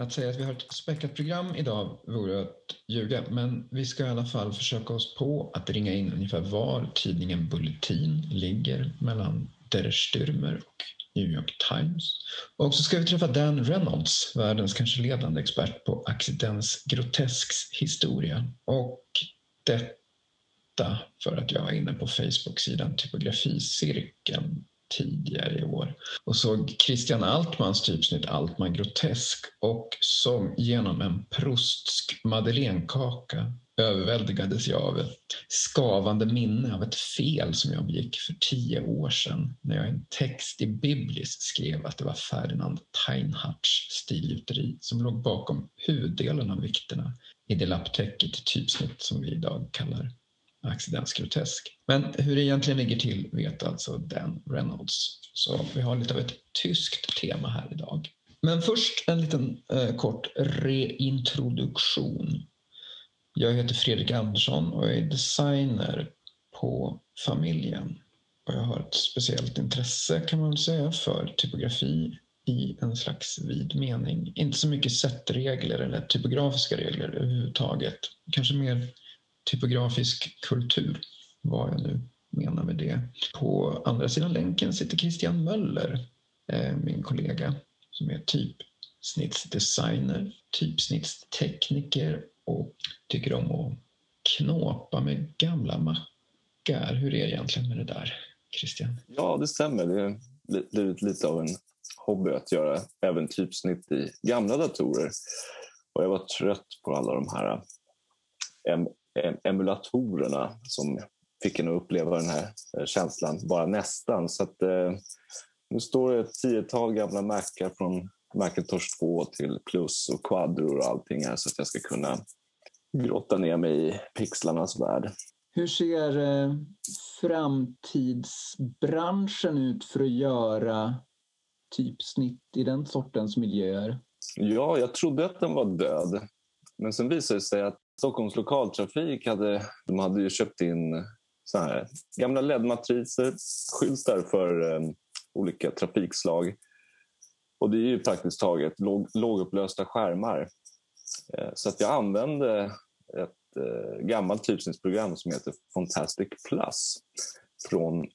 Att säga att vi har ett späckat program idag vore att ljuga, men vi ska i alla fall försöka oss på att ringa in ungefär var tidningen Bulletin ligger mellan Der Stürmer och New York Times. Och så ska vi träffa Dan Reynolds, världens kanske ledande expert på accidens grotesks historia. Och detta för att jag var inne på Facebook-sidan Typograficirkeln tidigare i år och såg Christian Altmans typsnitt Altman grotesk och som genom en prostsk madeleinekaka överväldigades jag av ett skavande minne av ett fel som jag begick för tio år sedan när jag i en text i Biblis skrev att det var Ferdinand Teinhardts stilgjuteri som låg bakom huvuddelen av vikterna i det lapptäcke till typsnitt som vi idag kallar accidentsgrotesk. Men hur det egentligen ligger till vet alltså Dan Reynolds. Så vi har lite av ett tyskt tema här idag. Men först en liten eh, kort reintroduktion. Jag heter Fredrik Andersson och jag är designer på familjen. Och jag har ett speciellt intresse kan man säga för typografi i en slags vid mening. Inte så mycket sättregler eller typografiska regler överhuvudtaget. Kanske mer typografisk kultur, vad jag nu menar med det. På andra sidan länken sitter Christian Möller, eh, min kollega, som är typsnittsdesigner, typsnittstekniker och tycker om att knåpa med gamla mackar. Hur är det egentligen med det där, Christian? Ja, det stämmer. Det har blivit lite av en hobby att göra även typsnitt i gamla datorer. Och jag var trött på alla de här emulatorerna som fick en att uppleva den här eh, känslan, bara nästan. Så att, eh, nu står det ett tiotal gamla Macar från Macintosh 2 till Plus och Quadro och allting här så att jag ska kunna grotta ner mig i pixlarnas värld. Hur ser eh, framtidsbranschen ut för att göra typsnitt i den sortens miljöer? Ja, jag trodde att den var död. Men sen visade det sig att Stockholms lokaltrafik hade, de hade ju köpt in så här, gamla LED-matriser, skyltar för um, olika trafikslag. Och det är ju praktiskt taget låg, lågupplösta skärmar. Eh, så att jag använde ett eh, gammalt typsnittsprogram som heter Fantastic Plus från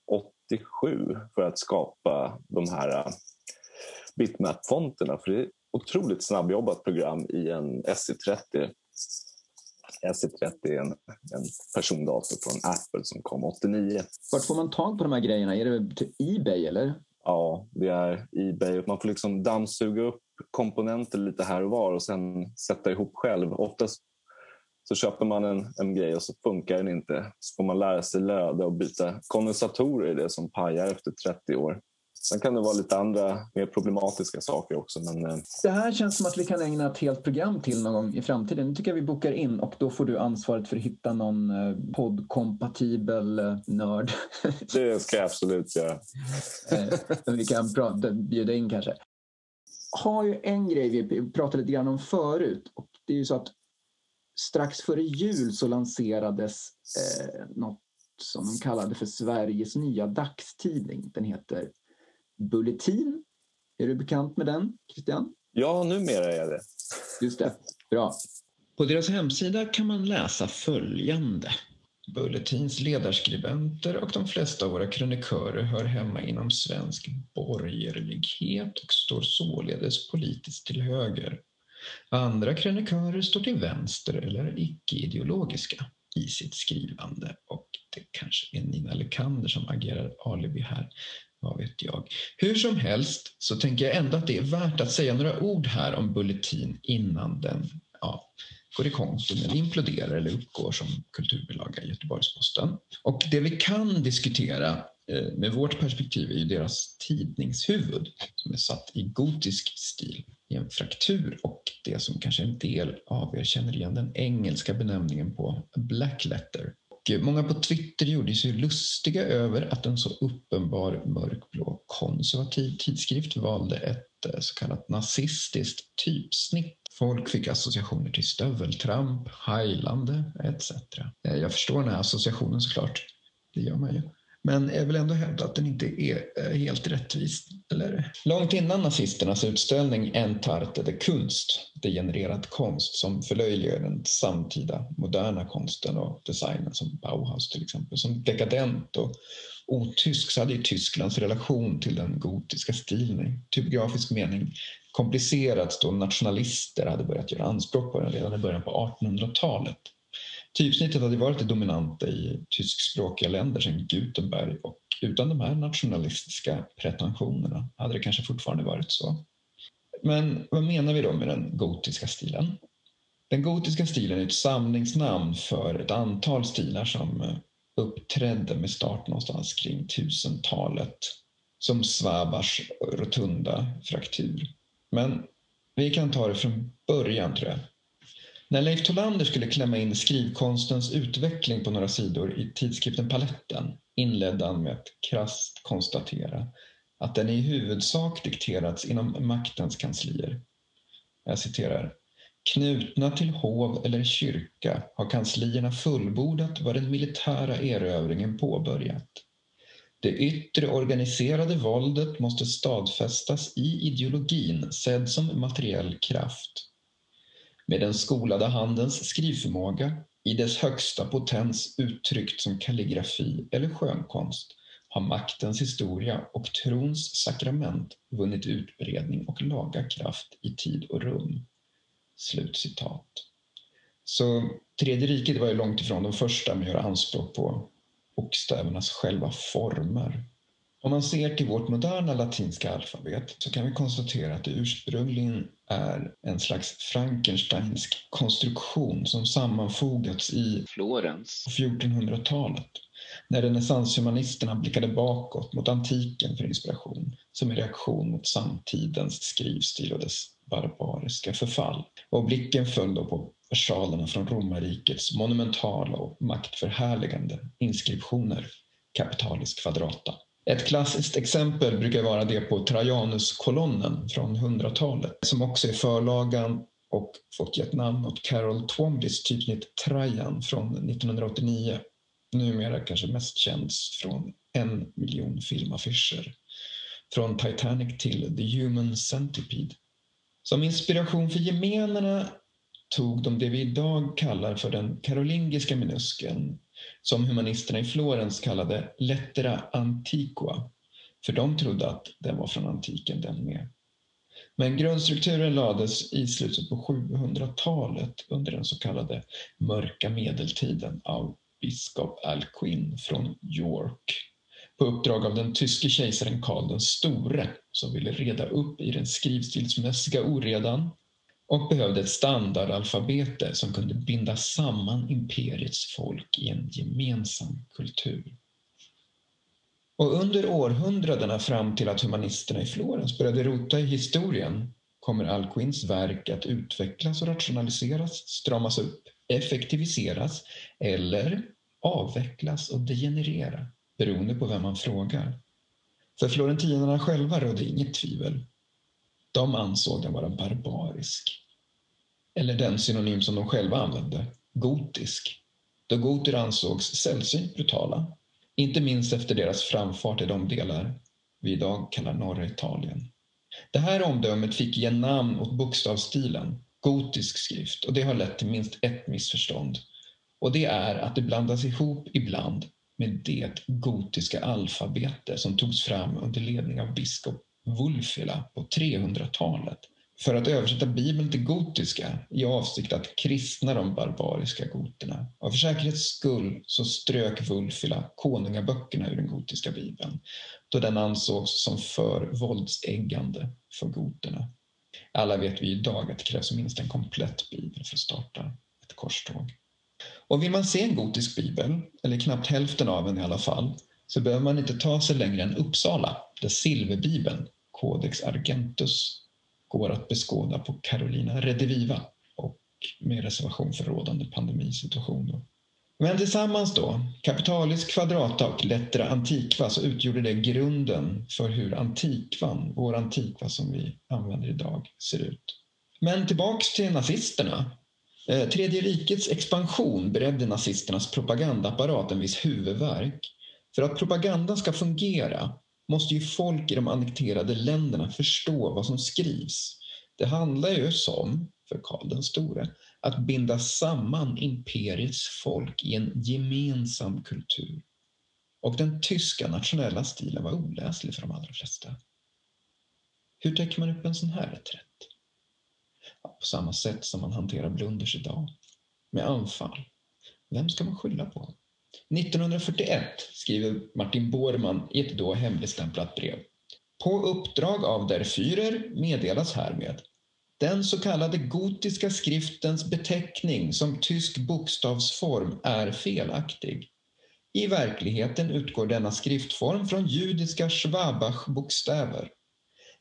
87 för att skapa de här uh, bitmap-fonterna. För det är ett otroligt snabbjobbat program i en SC30 SE30 är en, en persondator från Apple som kom 89. Vart får man tag på de här grejerna? Är det till Ebay eller? Ja, det är Ebay. Man får liksom dammsuga upp komponenter lite här och var och sen sätta ihop själv. Oftast så köper man en, en grej och så funkar den inte. Så får man lära sig löda och byta kondensatorer i det som pajar efter 30 år. Sen kan det vara lite andra mer problematiska saker också. Men... Eh, det här känns som att vi kan ägna ett helt program till någon gång i framtiden. Nu tycker jag vi bokar in och då får du ansvaret för att hitta någon eh, poddkompatibel eh, nörd. Det ska jag absolut göra. vi kan prata, bjuda in kanske. Har ju en grej vi pratade lite grann om förut och det är ju så att strax före jul så lanserades eh, något som de kallade för Sveriges nya dagstidning. Den heter Bulletin. Är du bekant med den, Christian? Ja, numera är jag det. Just det. Bra. På deras hemsida kan man läsa följande. Bulletins ledarskribenter och de flesta av våra krönikörer hör hemma inom svensk borgerlighet och står således politiskt till höger. Andra krönikörer står till vänster eller är icke-ideologiska i sitt skrivande och det kanske är Nina Lekander som agerar alibi här vad vet jag. Hur som helst så tänker jag ändå att det är värt att säga några ord här om Bulletin innan den ja, går i Konsum eller imploderar eller uppgår som kulturbilaga i Göteborgs-Posten. Och det vi kan diskutera eh, med vårt perspektiv är ju deras tidningshuvud som är satt i gotisk stil i en fraktur. Och det som kanske en del av er känner igen den engelska benämningen på black letter. Många på Twitter gjorde sig lustiga över att en så uppenbar mörkblå konservativ tidskrift valde ett eh, så kallat nazistiskt typsnitt. Folk fick associationer till stöveltramp, hajlande etc. Eh, jag förstår den här associationen såklart. Det gör man ju. Men jag vill ändå hävda att den inte är eh, helt rättvis. Eller? Långt innan nazisternas utställning Entarte de Kunst, degenererad konst som förlöjligar den samtida moderna konsten och designen som Bauhaus till exempel, som dekadent och otysk så hade ju Tysklands relation till den gotiska stilen i typografisk mening komplicerats då nationalister hade börjat göra anspråk på den redan i början på 1800-talet. Typsnittet hade varit det dominanta i tyskspråkiga länder sedan Gutenberg och utan de här nationalistiska pretensionerna hade det kanske fortfarande varit så. Men vad menar vi då med den gotiska stilen? Den gotiska stilen är ett samlingsnamn för ett antal stilar som eh, uppträdde med start någonstans kring 1000-talet som Svabars rotunda fraktur. Men vi kan ta det från början tror jag. När Leif Tolander skulle klämma in skrivkonstens utveckling på några sidor i tidskriften Paletten inledde han med att krasst konstatera att den i huvudsak dikterats inom maktens kanslier. Jag citerar. Knutna till hov eller kyrka har kanslierna fullbordat vad den militära erövringen påbörjat. Det yttre organiserade våldet måste stadfästas i ideologin sedd som materiell kraft med den skolade handens skrivförmåga i dess högsta potens uttryckt som kalligrafi eller skönkonst har maktens historia och trons sakrament vunnit utbredning och laga kraft i tid och rum. Slutcitat. Så Tredje riket var ju långt ifrån de första med att göra anspråk på bokstävernas själva former. Om man ser till vårt moderna latinska alfabet så kan vi konstatera att det ursprungligen är en slags Frankensteinsk konstruktion som sammanfogats i Florens på 1400-talet när renässanshumanisterna blickade bakåt mot antiken för inspiration som en reaktion mot samtidens skrivstil och dess barbariska förfall. Och blicken föll då på versalerna från romarrikets monumentala och maktförhärligande inskriptioner kapitalisk quadrata. Ett klassiskt exempel brukar vara det på Trajanuskolonnen från 100-talet som också är förlagan och fått gett namn åt Carol Twomleys typsnitt Trajan från 1989. Numera kanske mest känd från en miljon filmaffischer. Från Titanic till The Human Centipede. Som inspiration för gemenerna tog de det vi idag kallar för den karolingiska minuskeln som humanisterna i Florens kallade lettera antiqua, för de trodde att den var från antiken den med. Men grundstrukturen lades i slutet på 700-talet under den så kallade mörka medeltiden av biskop Alcuin från York på uppdrag av den tyske kejsaren Karl den store som ville reda upp i den skrivstilsmässiga oredan och behövde ett standardalfabete som kunde binda samman imperiets folk i en gemensam kultur. Och under århundradena fram till att humanisterna i Florens började rota i historien kommer Alcuins verk att utvecklas och rationaliseras, stramas upp, effektiviseras eller avvecklas och degenerera beroende på vem man frågar. För florentinerna själva rådde inget tvivel. De ansåg den vara barbarisk. Eller den synonym som de själva använde, gotisk. Då goter ansågs sällsynt brutala. Inte minst efter deras framfart i de delar vi idag kallar norra Italien. Det här omdömet fick ge namn åt bokstavsstilen, gotisk skrift, och det har lett till minst ett missförstånd. Och det är att det blandas ihop ibland med det gotiska alfabetet som togs fram under ledning av biskop Wulfila på 300-talet för att översätta Bibeln till gotiska i avsikt att kristna de barbariska goterna. Och för säkerhets skull så strök Wulfila konungaböckerna ur den gotiska bibeln då den ansågs som för våldsäggande för goterna. Alla vet vi idag att det krävs minst en komplett bibel för att starta ett korståg. Och vill man se en gotisk bibel, eller knappt hälften av en i alla fall, så behöver man inte ta sig längre än Uppsala, där silverbibeln, Codex Argentus, går att beskåda på Carolina Rediviva och med reservation för rådande pandemisituation. Då. Men tillsammans då, Capitalis Quadrata och Lettra Antiqua, så utgjorde det grunden för hur antikvan, vår antikva som vi använder idag, ser ut. Men tillbaks till nazisterna. Eh, Tredje rikets expansion beredde nazisternas propagandaapparat en viss huvudvärk. För att propagandan ska fungera måste ju folk i de annekterade länderna förstå vad som skrivs. Det handlar ju som, för Karl den store, att binda samman imperiets folk i en gemensam kultur. Och den tyska nationella stilen var oläslig för de allra flesta. Hur täcker man upp en sån här reträtt? På samma sätt som man hanterar blunders idag. Med anfall. Vem ska man skylla på? 1941 skriver Martin Bormann i ett då hemligstämplat brev. På uppdrag av der Führer meddelas härmed den så kallade gotiska skriftens beteckning som tysk bokstavsform är felaktig. I verkligheten utgår denna skriftform från judiska Schwabach-bokstäver.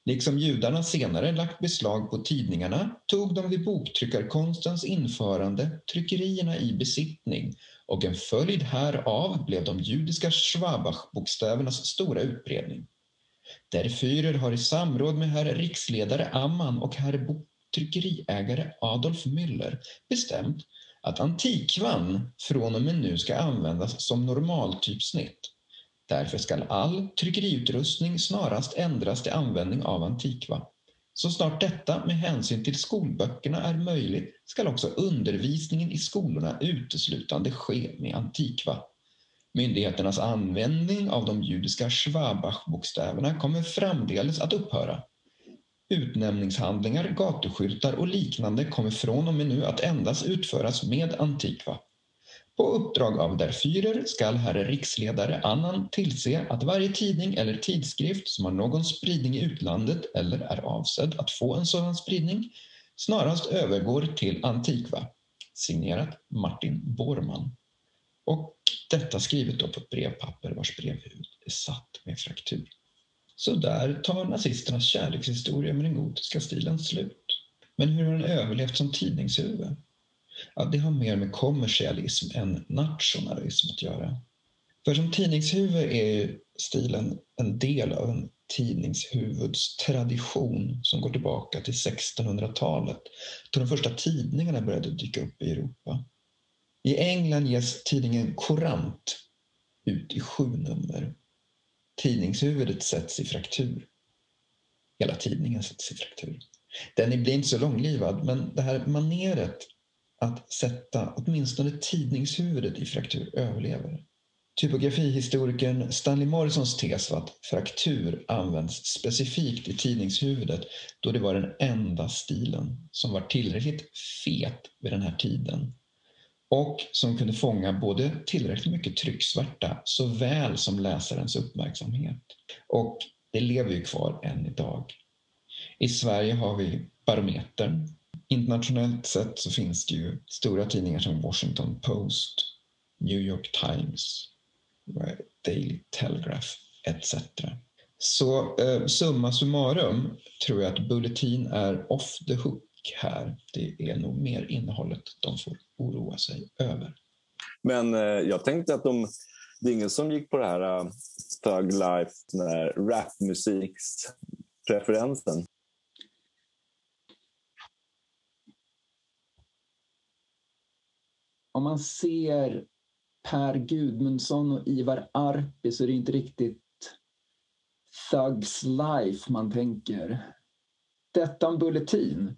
Liksom judarna senare lagt beslag på tidningarna tog de vid boktryckarkonstens införande tryckerierna i besittning och en följd härav blev de judiska Schwabach-bokstävernas stora utbredning. Der Führer har i samråd med herr riksledare Amman och herr tryckeriägare Adolf Müller bestämt att antikvan från och med nu ska användas som normaltypsnitt. Därför ska all tryckeriutrustning snarast ändras till användning av antikva. Så snart detta med hänsyn till skolböckerna är möjligt ska också undervisningen i skolorna uteslutande ske med antikva. Myndigheternas användning av de judiska Schwabach-bokstäverna kommer framdeles att upphöra. Utnämningshandlingar, gatuskyltar och liknande kommer från och med nu att endast utföras med antikva. På uppdrag av der Führer skall herr riksledare Annan tillse att varje tidning eller tidskrift som har någon spridning i utlandet eller är avsedd att få en sådan spridning snarast övergår till Antiqua Signerat Martin Bormann. Och detta skrivet då på ett brevpapper vars brevhuvud är satt med fraktur. Så där tar nazisternas kärlekshistoria med den gotiska stilen slut. Men hur har den överlevt som tidningshuvud? Ja, det har mer med kommersialism än nationalism att göra. För som tidningshuvud är stilen en del av en tidningshuvuds tradition som går tillbaka till 1600-talet då de första tidningarna började dyka upp i Europa. I England ges tidningen Courant ut i sju nummer. Tidningshuvudet sätts i fraktur. Hela tidningen sätts i fraktur. Den blir inte så långlivad, men det här maneret att sätta åtminstone tidningshuvudet i fraktur överlever. Typografihistorikern Stanley Morrisons tes var att fraktur används specifikt i tidningshuvudet då det var den enda stilen som var tillräckligt fet vid den här tiden och som kunde fånga både tillräckligt mycket trycksvärta såväl som läsarens uppmärksamhet. Och det lever ju kvar än idag. I Sverige har vi Barometern. Internationellt sett så finns det ju stora tidningar som Washington Post, New York Times, eh, Daily Telegraph etc. Så eh, summa summarum tror jag att Bulletin är off the hook här. Det är nog mer innehållet de får oroa sig över. Men eh, jag tänkte att de, det är ingen som gick på det här uh, Thug Life, rapmusikspreferensen. Om man ser Per Gudmundsson och Ivar Arpi så är det inte riktigt Thugs Life man tänker. Detta en Bulletin.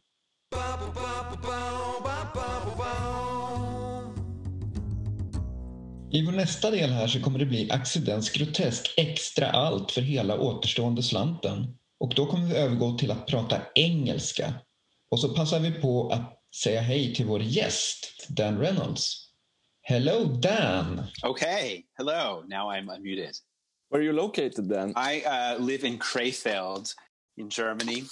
I vår nästa del här så kommer det bli accidents grotesk extra allt för hela återstående slanten. Och då kommer vi övergå till att prata engelska. Och så passar vi på att säga hej till vår gäst, Dan Reynolds. Hello, Dan. Okay, hello. Now I'm unmuted. Where are you located, Dan? I uh, live in Krefeld in Germany.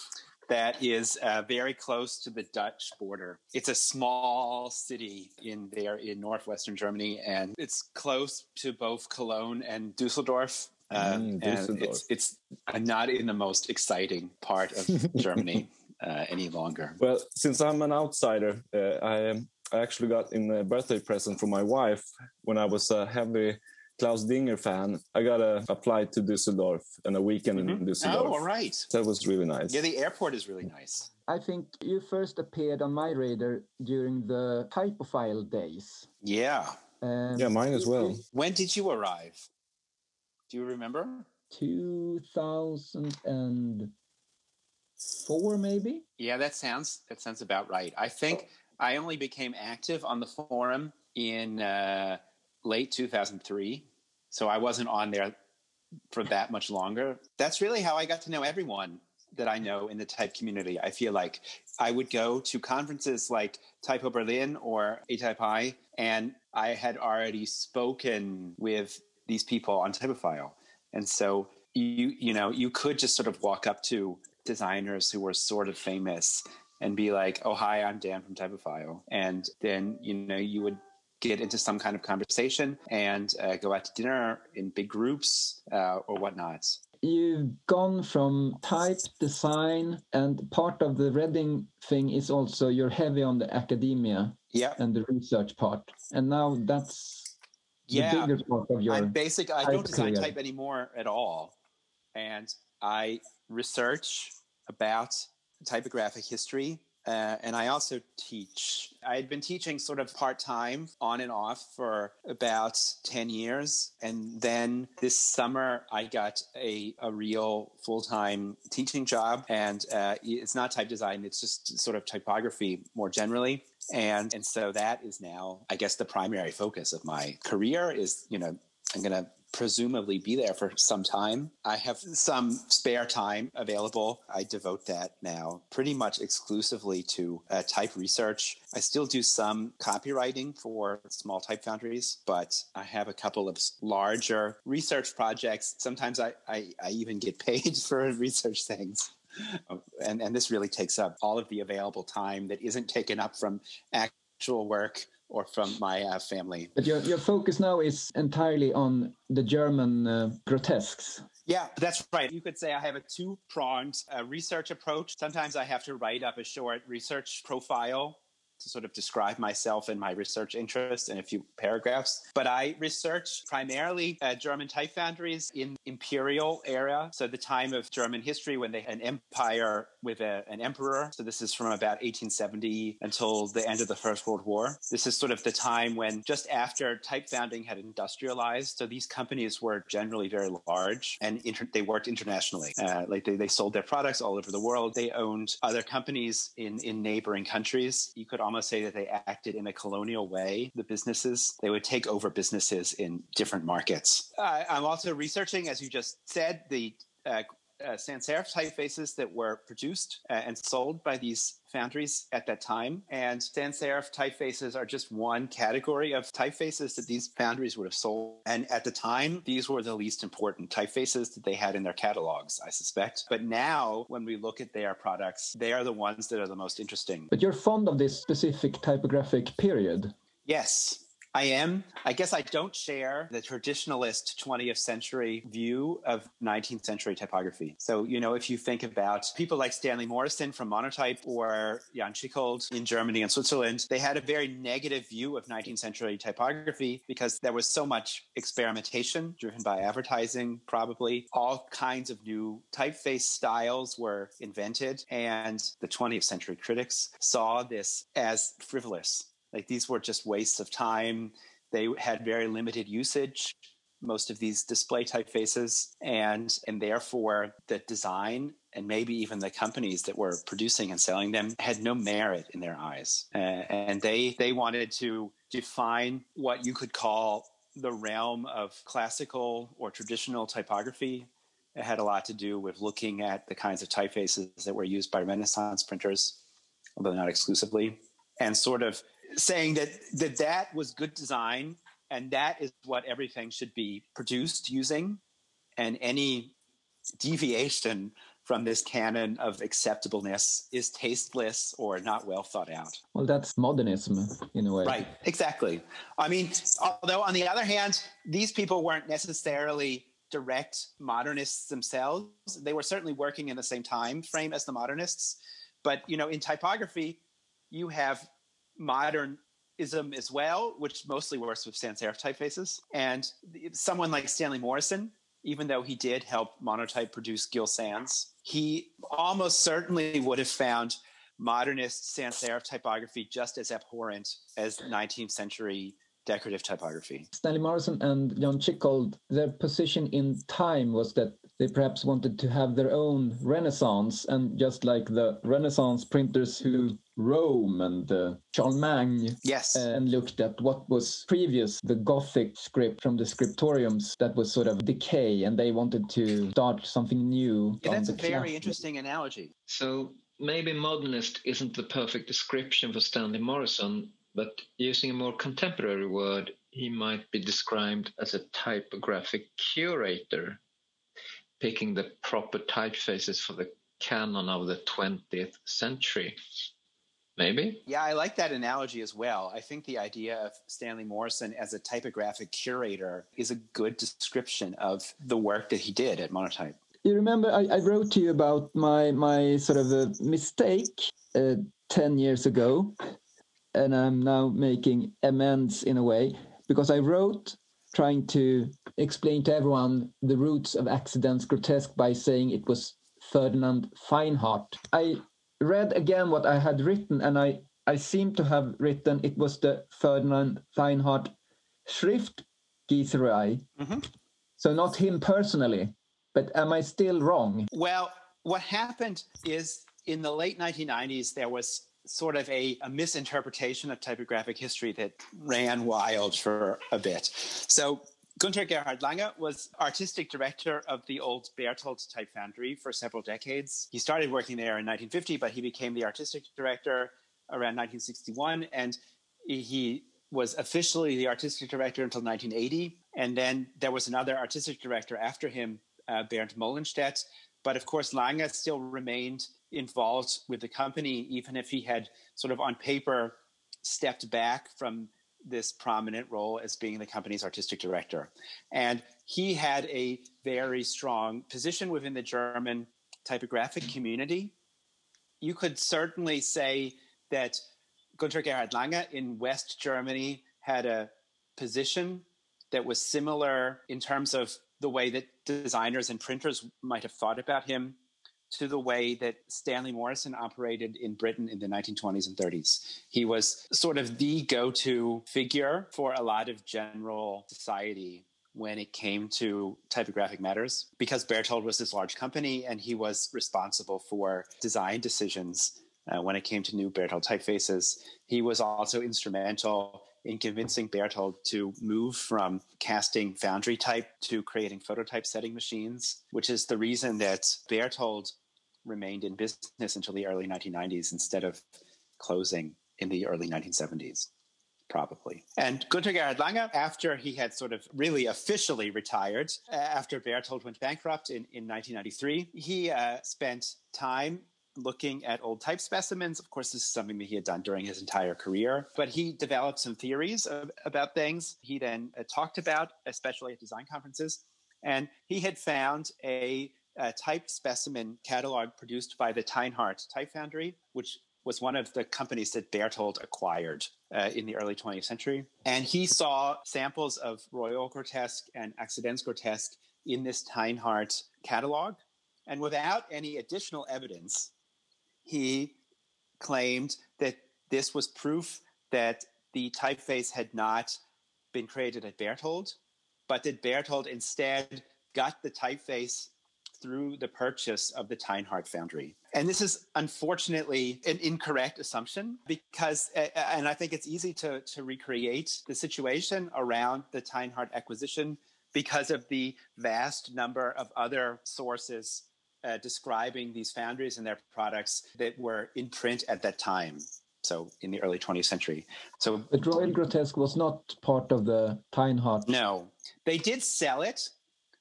that is uh, very close to the Dutch border. It's a small city in there in northwestern Germany, and it's close to both Cologne and Dusseldorf. Uh, mm, Dusseldorf. And it's, it's not in the most exciting part of Germany uh, any longer. Well, since I'm an outsider, uh, I, um, I actually got in a birthday present from my wife when I was a heavy Klaus Dinger fan, I got a, a flight to Düsseldorf and a weekend mm-hmm. in Düsseldorf. Oh, all right. That was really nice. Yeah, the airport is really nice. I think you first appeared on my radar during the Typophile days. Yeah. Um, Yeah, mine as well. When did you arrive? Do you remember? 2004, maybe? Yeah, that sounds that sounds about right. I think I only became active on the forum in uh, late 2003, so I wasn't on there for that much longer. That's really how I got to know everyone that I know in the type community. I feel like I would go to conferences like Typo Berlin or ATypI, and I had already spoken with these people on Typophile. And so you you know, you could just sort of walk up to designers who were sort of famous and be like, "Oh, hi, I'm Dan from Typophile," and then you know you would get into some kind of conversation and uh, go out to dinner in big groups uh, or whatnot. You've gone from type design, and part of the Reading thing is also you're heavy on the academia Yeah, and the research part. And now that's the bigger part of your. I'm basic. I don't design career. type anymore at all, and I research about typographic history, uh, and I also teach. I had been teaching sort of part time, on and off, for about ten years, and then this summer I got a a real full time teaching job, and uh, it's not type design; it's just sort of typography more generally and and so that is now i guess the primary focus of my career is you know i'm going to presumably be there for some time. I have some spare time available. I devote that now pretty much exclusively to uh, type research. I still do some copywriting for small type foundries but i have a couple of larger research projects. Sometimes i i, I even get paid for research things. Uh, and and this really takes up all of the available time that isn't taken up from actual work or from my uh, family. But your, your focus now is entirely on the German uh, grotesques. Yeah, that's right. You could say I have a two pronged uh, research approach. Sometimes I have to write up a short research profile to sort of describe myself and my research interests in a few paragraphs. But I research primarily uh, German type foundries in imperial era, so the time of German history when they had an empire with a, an emperor. So this is from about 1870 until the end of the First World War. This is sort of the time when just after type founding had industrialized. So these companies were generally very large and inter- they worked internationally. Uh, like they, they sold their products all over the world. They owned other companies in, in neighboring countries. You could almost say that they acted in a colonial way. The businesses, they would take over businesses in different markets. Uh, I'm also researching, as you just said, the uh, uh, sans serif typefaces that were produced uh, and sold by these foundries at that time. And sans serif typefaces are just one category of typefaces that these foundries would have sold. And at the time, these were the least important typefaces that they had in their catalogs, I suspect. But now, when we look at their products, they are the ones that are the most interesting. But you're fond of this specific typographic period. Yes, I am. I guess I don't share the traditionalist 20th century view of 19th century typography. So, you know, if you think about people like Stanley Morison from Monotype or Jan Tschichold in Germany and Switzerland, they had a very negative view of 19th century typography because there was so much experimentation driven by advertising, probably. All kinds of new typeface styles were invented, and the 20th century critics saw this as frivolous like these were just wastes of time. They had very limited usage, most of these display typefaces, and and therefore the design and maybe even the companies that were producing and selling them had no merit in their eyes, uh, and they they wanted to define what you could call the realm of classical or traditional typography. It had a lot to do with looking at the kinds of typefaces that were used by Renaissance printers, although not exclusively, and sort of saying that, that that was good design and that is what everything should be produced using. And any deviation from this canon of acceptableness is tasteless or not well thought out. Well, that's modernism in a way. right exactly. I mean although on the other hand these people weren't necessarily direct modernists themselves. They were certainly working in the same time frame as the modernists. But you know in typography you have modernism as well, which mostly works with sans serif typefaces. And someone like Stanley Morison, even though he did help Monotype produce Gill Sans, he almost certainly would have found modernist sans serif typography just as abhorrent as 19th century decorative typography. Stanley Morison and John Tschichold, their position in time was that they perhaps wanted to have their own renaissance and just like the renaissance printers who Rome and uh, Charlemagne yes. uh, and looked at what was previous the gothic script from the scriptoriums that was sort of decay and they wanted to start something new yeah, that's a very classic. interesting analogy. So maybe modernist isn't the perfect description for stanley morison but using a more contemporary word, he might be described as a typographic curator, picking the proper typefaces for the canon of the 20th century. Maybe? Yeah, I like that analogy as well. I think the idea of Stanley Morison as a typographic curator is a good description of the work that he did at Monotype. You remember I, I wrote to you about my my sort of a mistake uh, 10 years ago and I'm now making amends in a way because I wrote trying to explain to everyone the roots of Akzidenz-Grotesk by saying it was Ferdinand Theinhardt. I read again what I had written and I, I seem to have written it was the Ferdinand Theinhardt Schriftgießerei. Mm-hmm. So not him personally, but am I still wrong? Well, what happened is in the late 1990s, there was sort of a, a, misinterpretation of typographic history that ran wild for a bit. So Gunter Gerhard Lange was artistic director of the old Berthold Type Foundry for several decades. He started working there in 1950, but he became the artistic director around 1961, and he was officially the artistic director until 1980. And then there was another artistic director after him, uh, Bernd Möllenstädt. But of course, Lange still remained involved with the company, even if he had sort of on paper stepped back from this prominent role as being the company's artistic director. And he had a very strong position within the German typographic community. You could certainly say that Gunter Gerhard Lange in West Germany had a position that was similar in terms of the way that designers and printers might have thought about him to the way that Stanley Morison operated in Britain in the 1920s and 30s. He was sort of the go to figure for a lot of general society when it came to typographic matters because Berthold was this large company and he was responsible for design decisions uh, when it came to new Berthold typefaces. He was also instrumental in convincing Berthold to move from casting foundry type to creating phototype setting machines, which is the reason that Berthold remained in business until the early 1990s instead of closing in the early 1970s probably. And Gunter Gerhard Lange, after he had sort of really officially retired, uh, after Berthold went bankrupt in, in 1993, he uh, spent time looking at old type specimens. Of course, this is something that he had done during his entire career, but he developed some theories of, about things he then uh, talked about, especially at design conferences. And he had found a a type specimen catalog produced by the Theinhardt Type Foundry, which was one of the companies that Berthold acquired uh, in the early 20th century. And he saw samples of Royal Grotesque and Akzidenz-Grotesk in this Theinhardt catalog. And without any additional evidence, he claimed that this was proof that the typeface had not been created at Berthold, but that Berthold instead got the typeface through the purchase of the Theinhardt foundry. And this is unfortunately an incorrect assumption because, and I think it's easy to, to recreate the situation around the Theinhardt acquisition because of the vast number of other sources uh, describing these foundries and their products that were in print at that time. So in the early 20th century. So the Royal Grotesque was not part of the Theinhardt. No, they did sell it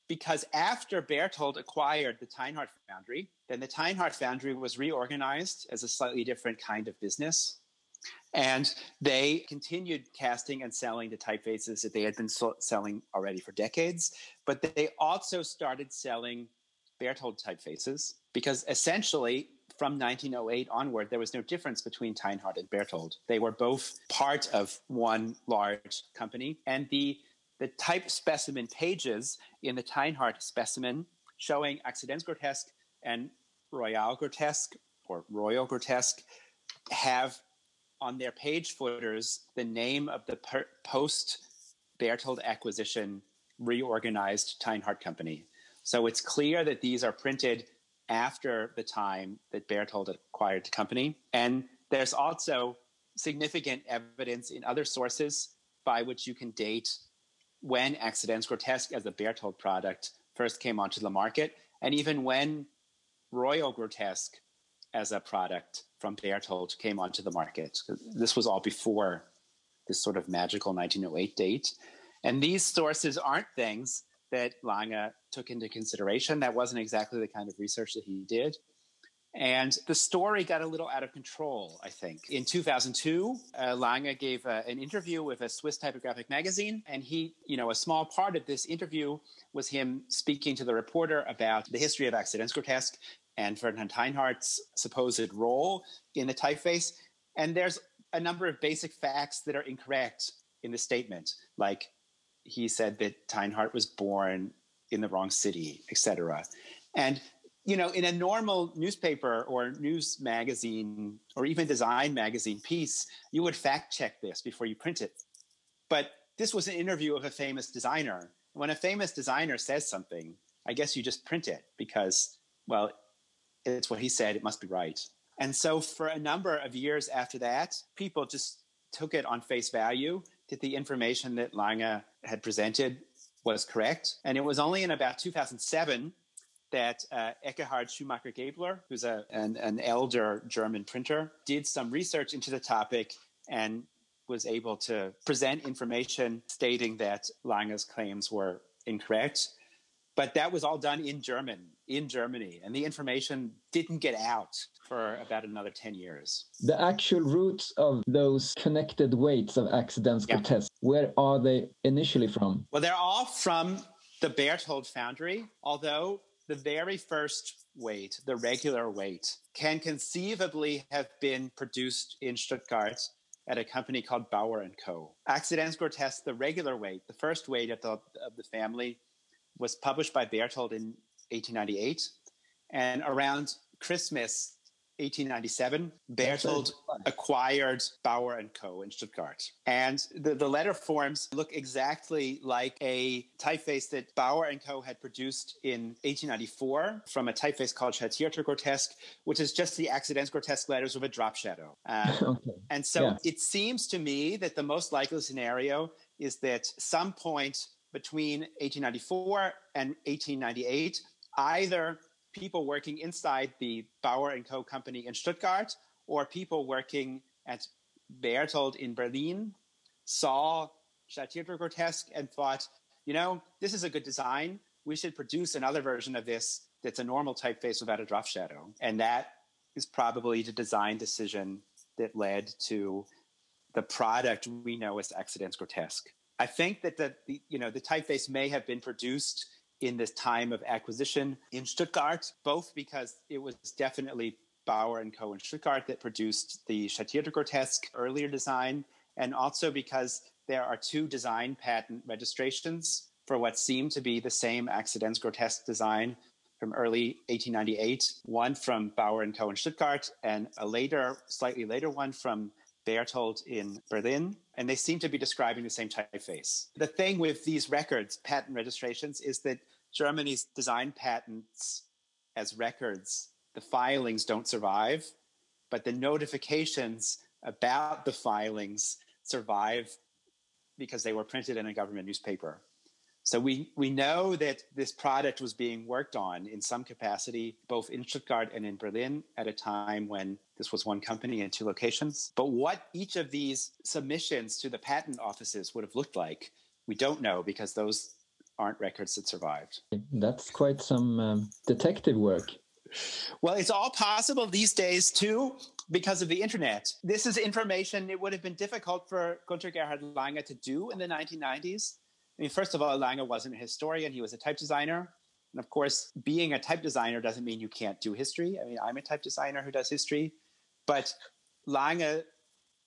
because after Berthold acquired the Theinhardt foundry, then the Theinhardt foundry was reorganized as a slightly different kind of business. And they continued casting and selling the typefaces that they had been so- selling already for decades. But they also started selling Berthold typefaces because essentially from 1908 onward, there was no difference between Theinhardt and Berthold. They were both part of one large company. And the the type specimen pages in the Theinhardt specimen showing Akzidenz-Grotesk and Royal Grotesque or Royal Grotesque have on their page footers the name of the per- post Berthold acquisition reorganized Theinhardt company. So it's clear that these are printed after the time that Berthold acquired the company. And there's also significant evidence in other sources by which you can date when Akzidenz-Grotesk as a Berthold product first came onto the market, and even when Royal Grotesque as a product from Berthold came onto the market. This was all before this sort of magical 1908 date. And these sources aren't things that Lange took into consideration. That wasn't exactly the kind of research that he did. And the story got a little out of control, I think. In 2002, uh, Lange gave uh, an interview with a Swiss typographic magazine. And he, you know, a small part of this interview was him speaking to the reporter about the history of Akzidenz-Grotesk and Ferdinand Theinhardt's supposed role in the typeface. And there's a number of basic facts that are incorrect in the statement, like he said that Theinhardt was born in the wrong city, etc. And you know, in a normal newspaper or news magazine or even design magazine piece, you would fact check this before you print it. But this was an interview of a famous designer. When a famous designer says something, I guess you just print it because, well, it's what he said, it must be right. And so for a number of years after that, people just took it on face value that the information that Lange had presented was correct. And it was only in about 2007 that uh, Eckehart Schumacher-Gebler, who's a, an, an elder German printer, did some research into the topic and was able to present information stating that Lange's claims were incorrect. But that was all done in German, in Germany, and the information didn't get out for about another 10 years. The actual roots of those connected weights of Akzidenz yeah. Grotesque, where are they initially from? Well, they're all from the Berthold foundry, although the very first weight, the regular weight, can conceivably have been produced in Stuttgart at a company called Bauer and Co. Akzidenz-Grotesk, the regular weight, the first weight of the, of the family, was published by Berthold in 1898. And around Christmas 1897, Berthold acquired Bauer and Co. in Stuttgart. And the, the letter forms look exactly like a typeface that Bauer and Co. had produced in 1894 from a typeface called Schattierte Grotesque, which is just the Akzidenz-Grotesk letters with a drop shadow. Um, okay. And so yeah. it seems to me that the most likely scenario is that some point between 1894 and 1898, either people working inside the Bauer and Co. company in Stuttgart or people working at Berthold in Berlin saw Schattierte Grotesque and thought, you know, this is a good design. We should produce another version of this that's a normal typeface without a drop shadow. And that is probably the design decision that led to the product we know as Akzidenz-Grotesk. I think that the, the you know the typeface may have been produced in this time of acquisition in Stuttgart, both because it was definitely Bauer and Co. in Stuttgart that produced the Schattierte Grotesque earlier design, and also because there are two design patent registrations for what seemed to be the same Akzidenz-Grotesk design from early 1898, one from Bauer and Co. in Stuttgart, and a later, slightly later one from Berthold in Berlin, and they seem to be describing the same typeface. The thing with these records, patent registrations, is that Germany's design patents as records, the filings don't survive, but the notifications about the filings survive because they were printed in a government newspaper. So we, we know that this product was being worked on in some capacity, both in Stuttgart and in Berlin at a time when this was one company in two locations. But what each of these submissions to the patent offices would have looked like, we don't know because those aren't records that survived. That's quite some um, detective work. Well, it's all possible these days too because of the internet. This is information it would have been difficult for Gunter Gerhard Lange to do in the 1990s. I mean, first of all, Lange wasn't a historian, he was a type designer. And of course, being a type designer doesn't mean you can't do history. I mean, I'm a type designer who does history, but Lange,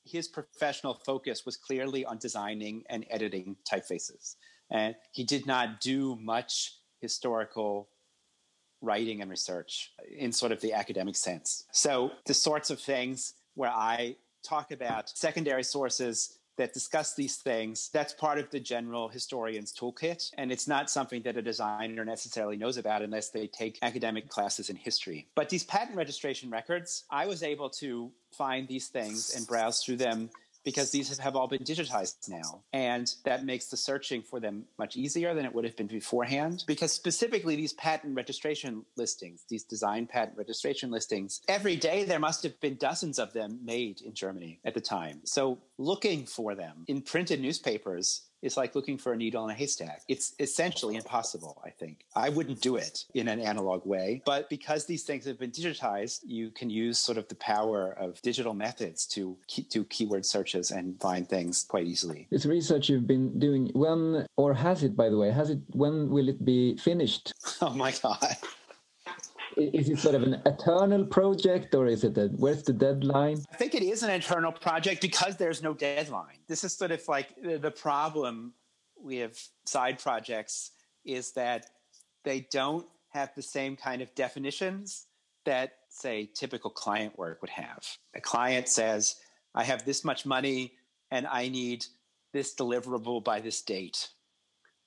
his professional focus was clearly on designing and editing typefaces. And he did not do much historical writing and research in sort of the academic sense. So the sorts of things where I talk about secondary sources that discuss these things. That's part of the general historian's toolkit. And it's not something that a designer necessarily knows about unless they take academic classes in history. But these patent registration records, I was able to find these things and browse through them because these have all been digitized now. And that makes the searching for them much easier than it would have been beforehand. Because specifically, these patent registration listings, these design patent registration listings, every day there must have been dozens of them made in Germany at the time. So looking for them in printed newspapers is like looking for a needle in a haystack. It's essentially impossible, I think. I wouldn't do it in an analog way, but because these things have been digitized, you can use sort of the power of digital methods to do keyword searches and find things quite easily. This research you've been doing, when or has it, by the way, has it? When will it be finished? Oh my god is it sort of an eternal project or is it a, where's the deadline? I think it is an eternal project because there's no deadline. This is sort of like the problem we have side projects is that they don't have the same kind of definitions that say typical client work would have. A client says i have this much money and i need this deliverable by this date.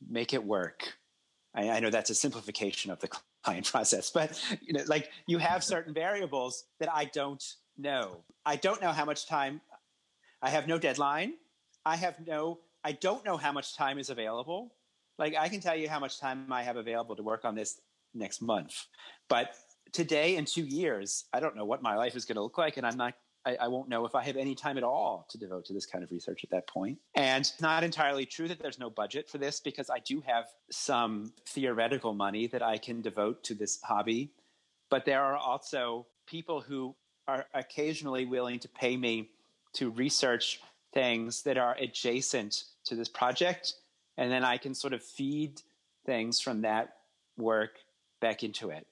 Make it work. I, I know that's a simplification of the client process, but you know, like you have certain variables that I don't know. I don't know how much time. I have no deadline. I have no. I don't know how much time is available. Like I can tell you how much time I have available to work on this next month, but today in two years, I don't know what my life is going to look like, and I'm not I, I, won't know if I have any time at all to devote to this kind of research at that point. And it's not entirely true that there's no budget for this because I do have some theoretical money that I can devote to this hobby. But there are also people who are occasionally willing to pay me to research things that are adjacent to this project. And then I can sort of feed things from that work back into it.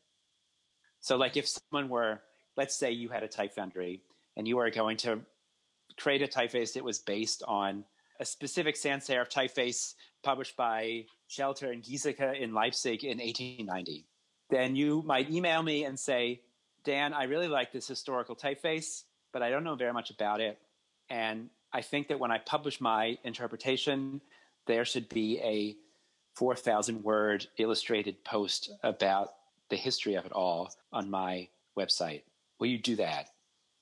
So, like if someone were, let's say you had a type foundry and you are going to create a typeface that was based on a specific sans serif typeface published by Schelter and Giesecke in Leipzig in 1890. Then you might email me and say, Dan, I really like this historical typeface, but I don't know very much about it. And I think that when I publish my interpretation, there should be a 4,000 word illustrated post about the history of it all on my website. Will you do that?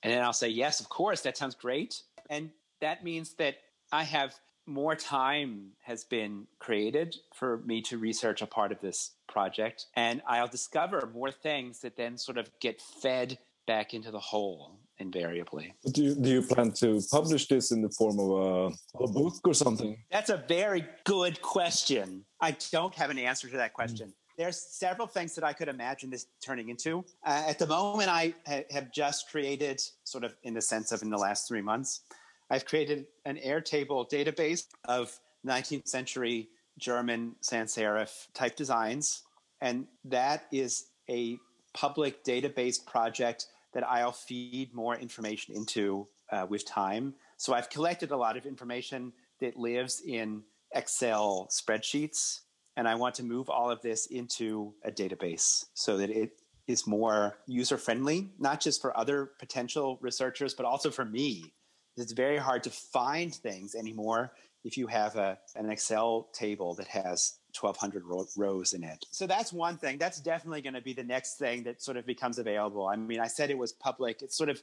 And then I'll say, yes, of course, that sounds great. And that means that I have more time has been created for me to research a part of this project. And I'll discover more things that then sort of get fed back into the whole invariably. Do you, do you plan to publish this in the form of a, a book or something? That's a very good question. I don't have an answer to that question. Mm there's several things that I could imagine this turning into. Uh, at the moment, I ha- have just created, sort of in the sense of in the last three months, I've created an Airtable database of 19th century German sans serif type designs. And that is a public database project that I'll feed more information into uh, with time. So I've collected a lot of information that lives in Excel spreadsheets and I want to move all of this into a database so that it is more user friendly, not just for other potential researchers, but also for me. It's very hard to find things anymore if you have a, an Excel table that has 1200 ro- rows in it. So that's one thing. That's definitely going to be the next thing that sort of becomes available. I mean, I said it was public. It's sort of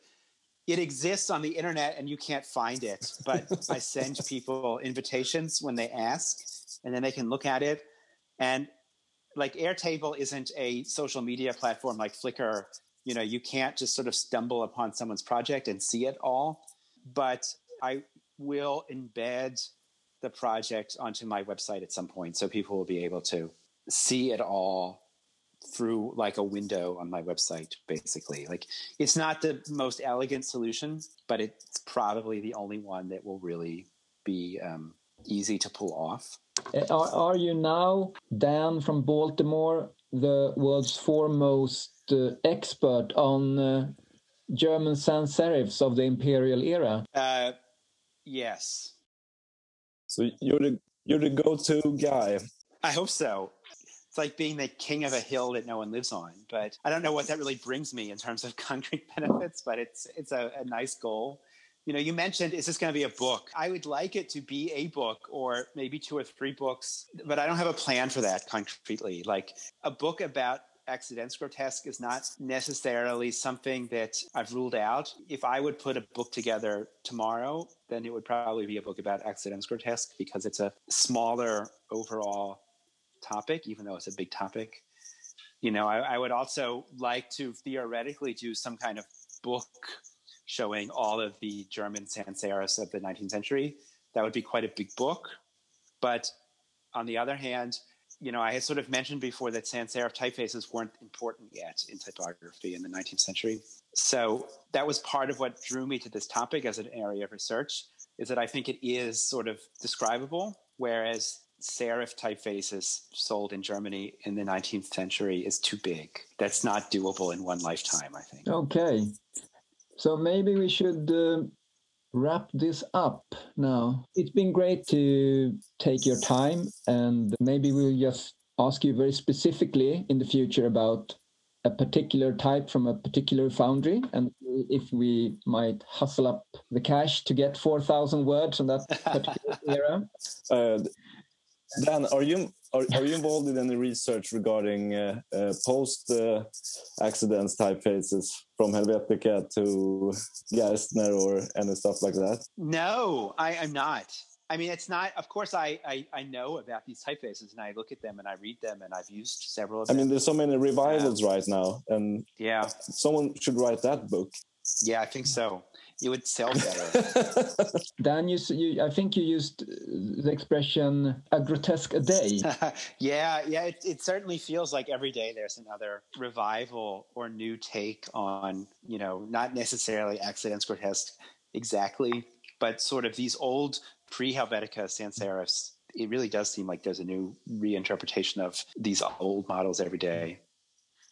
it exists on the internet and you can't find it, but I send people invitations when they ask and then they can look at it and like Airtable isn't a social media platform like Flickr. You know, you can't just sort of stumble upon someone's project and see it all. But I will embed the project onto my website at some point so people will be able to see it all through like a window on my website basically like it's not the most elegant solution but it's probably the only one that will really be um, easy to pull off are, are you now, Dan from Baltimore, the world's foremost uh, expert on uh, German sans serifs of the imperial era? Uh, yes. So you're the you're the go-to guy. I hope so. It's like being the king of a hill that no one lives on. But I don't know what that really brings me in terms of concrete benefits, but it's it's a, a nice goal. You know, you mentioned is this going to be a book? I would like it to be a book or maybe two or three books, but I don't have a plan for that concretely. Like a book about Akzidenz-Grotesk is not necessarily something that I've ruled out. If I would put a book together tomorrow, then it would probably be a book about Akzidenz-Grotesk because it's a smaller overall topic, even though it's a big topic. You know, I, I would also like to theoretically do some kind of book showing all of the German sans serifs of the 19th century. That would be quite a big book. But on the other hand, you know, I had sort of mentioned before that sans serif typefaces weren't important yet in typography in the 19th century. So that was part of what drew me to this topic as an area of research, is that I think it is sort of describable, whereas serif typefaces sold in Germany in the 19th century is too big. That's not doable in one lifetime, I think. Okay. So maybe we should uh, wrap this up now. It's been great to take your time, and maybe we'll just ask you very specifically in the future about a particular type from a particular foundry and if we might hustle up the cash to get 4000 words on that particular era uh, dan are you are, are you involved in any research regarding uh, uh, post uh, Akzidenz typefaces from Helvetica to Gerstner or any stuff like that? No, I, am not. I mean, it's not. Of course, I, I, I know about these typefaces and I look at them and I read them and I've used several. of them. I mean, there's so many revivals yeah. right now, and yeah, someone should write that book. Yeah, I think so you would sell better. Dan, you, you, I think you used the expression "a grotesque a day." yeah, yeah, it, it, certainly feels like every day there's another revival or new take on, you know, not necessarily Akzidenz-Grotesk exactly, but sort of these old pre-Helvetica sans serifs. It really does seem like there's a new reinterpretation of these old models every day.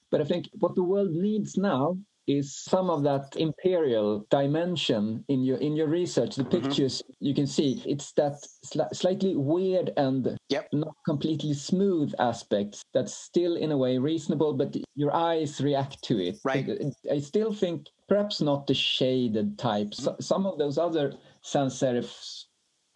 But I think what the world needs now is some of that imperial dimension in your in your research the mm-hmm. pictures mm-hmm. you can see it's that sli- slightly weird and yep. not completely smooth aspects that's still in a way reasonable but your eyes react to it right i still think perhaps not the shaded types mm-hmm. some of those other sans serifs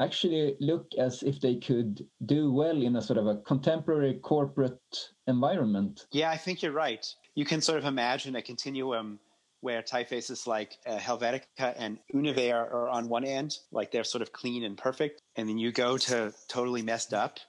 actually look as if they could do well in a sort of a contemporary corporate environment. Yeah, I think you're right you can sort of imagine a continuum where typefaces like uh, Helvetica and Univers are on one end, like they're sort of clean and perfect, and then you go to totally messed up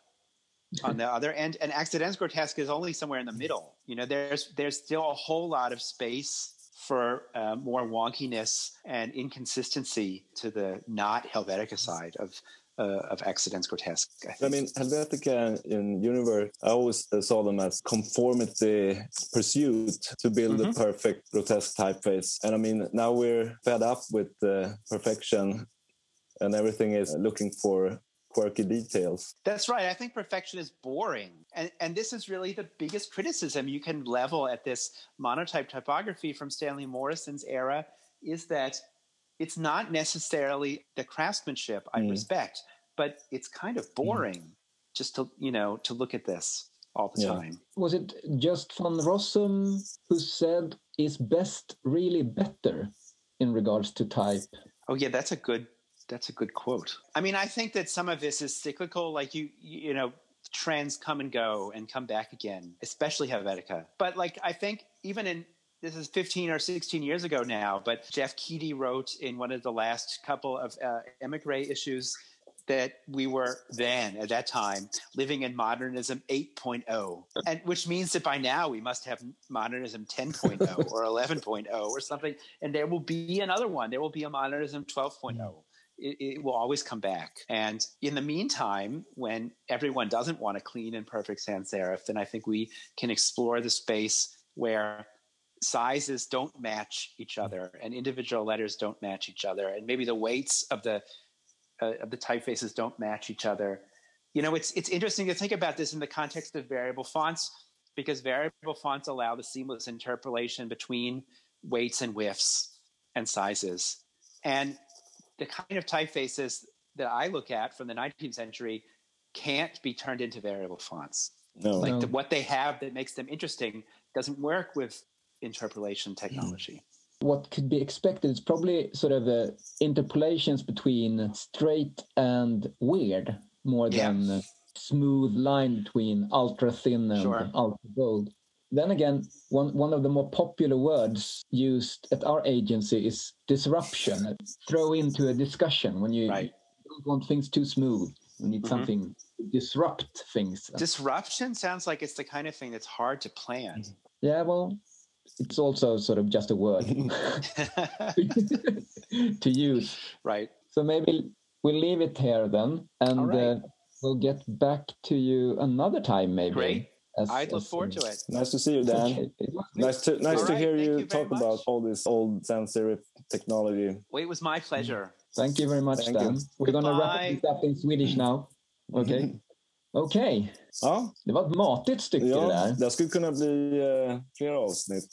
on the other end. And Akzidenz-Grotesk is only somewhere in the middle. You know, there's there's still a whole lot of space for uh, more wonkiness and inconsistency to the not Helvetica side of uh, of Akzidenz-Grotesk. I, I, mean, Helvetica in Univers, I always uh, saw them as conformity pursuit to build mm-hmm. a perfect grotesque typeface. And I mean, now we're fed up with uh, perfection and everything is looking for quirky details. That's right. I think perfection is boring. And, and this is really the biggest criticism you can level at this monotype typography from Stanley Morison's era is that it's not necessarily the craftsmanship I mm. respect, but it's kind of mm. boring mm. just to you know to look at this all the yeah. time. Was it Just van Rossum who said is best really better in regards to type? Oh yeah, that's a good that's a good quote. I mean, I think that some of this is cyclical. Like you, you know, trends come and go and come back again, especially Helvetica. But like I think even in this is 15 or 16 years ago now, but Jeff Keedy wrote in one of the last couple of uh, Emigre issues that we were then at that time living in modernism 8.0 and which means that by now we must have modernism 10.0 or 11.0 or something and there will be another one. There will be a modernism 12.0 it, it, will always come back. And in the meantime, when everyone doesn't want a clean and perfect sans serif, then I think we can explore the space where sizes don't match each other and individual letters don't match each other and maybe the weights of the uh, of the typefaces don't match each other you know it's it's interesting to think about this in the context of variable fonts because variable fonts allow the seamless interpolation between weights and widths and sizes and the kind of typefaces that i look at from the 19th century can't be turned into variable fonts No. Like No. the, what they have that makes them interesting doesn't work with interpolation technology. what could be expected is probably sort of uh, interpolations between straight and weird more Yeah. than uh, smooth line between ultra thin and Sure. ultra bold. Then again, one, one of the more popular words used at our agency is disruption. Throw into a discussion when you Right. don't want things too smooth. We need Mhm. something to disrupt things. Disruption sounds like it's the kind of thing that's hard to plan. yeah, well, it's also sort of just a word to use. right. So maybe we'll leave it here then, and All right. uh, we'll get back to you another time, maybe. Great. as- I'd look as- forward to it. Nice to see you, Dan. Okay. Nice to nice All to right, hear thank you, you very talk about all this old sans serif technology. Well, it was my pleasure. Thank you very much, Thank Dan. you. We're going to wrap Goodbye. this up in Swedish now. Okej? Okej. Ja, Det var ett matigt stycke det ja, där. det skulle kunna bli eh, flera avsnitt.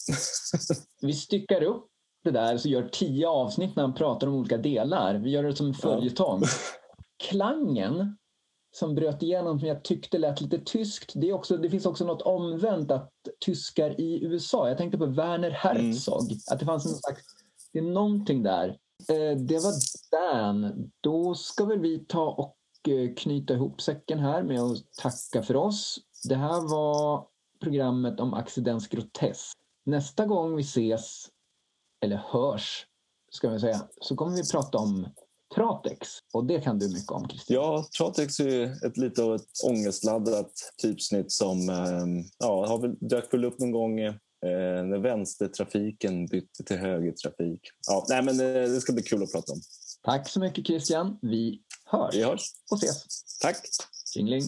Vi styckar upp det där så gör tio avsnitt när han pratar om olika delar. Vi gör det som en följetong. Klangen som bröt igenom som jag tyckte lät lite tyskt. Det, är också, det finns också något omvänt att tyskar i USA. Jag tänkte på Werner Herzog. Att det fanns en slags, det är någonting där. Eh, det var Dan. Då ska väl vi ta och knyta ihop säcken här med att tacka för oss. Det här var programmet om accidens grotesk. Nästa gång vi ses, eller hörs, ska vi säga, så kommer vi prata om Tratex. Och det kan du mycket om, Christian. Ja, Tratex är ju ett lite av ett ångestladdat typsnitt som eh, ja, har väl, dök väl upp någon gång eh, när vänstertrafiken bytte till högertrafik. Ja, nej, men eh, det ska bli kul att prata om. Tack så mycket, Christian. Vi hörs, hörs. och ses. Tack. Jingling.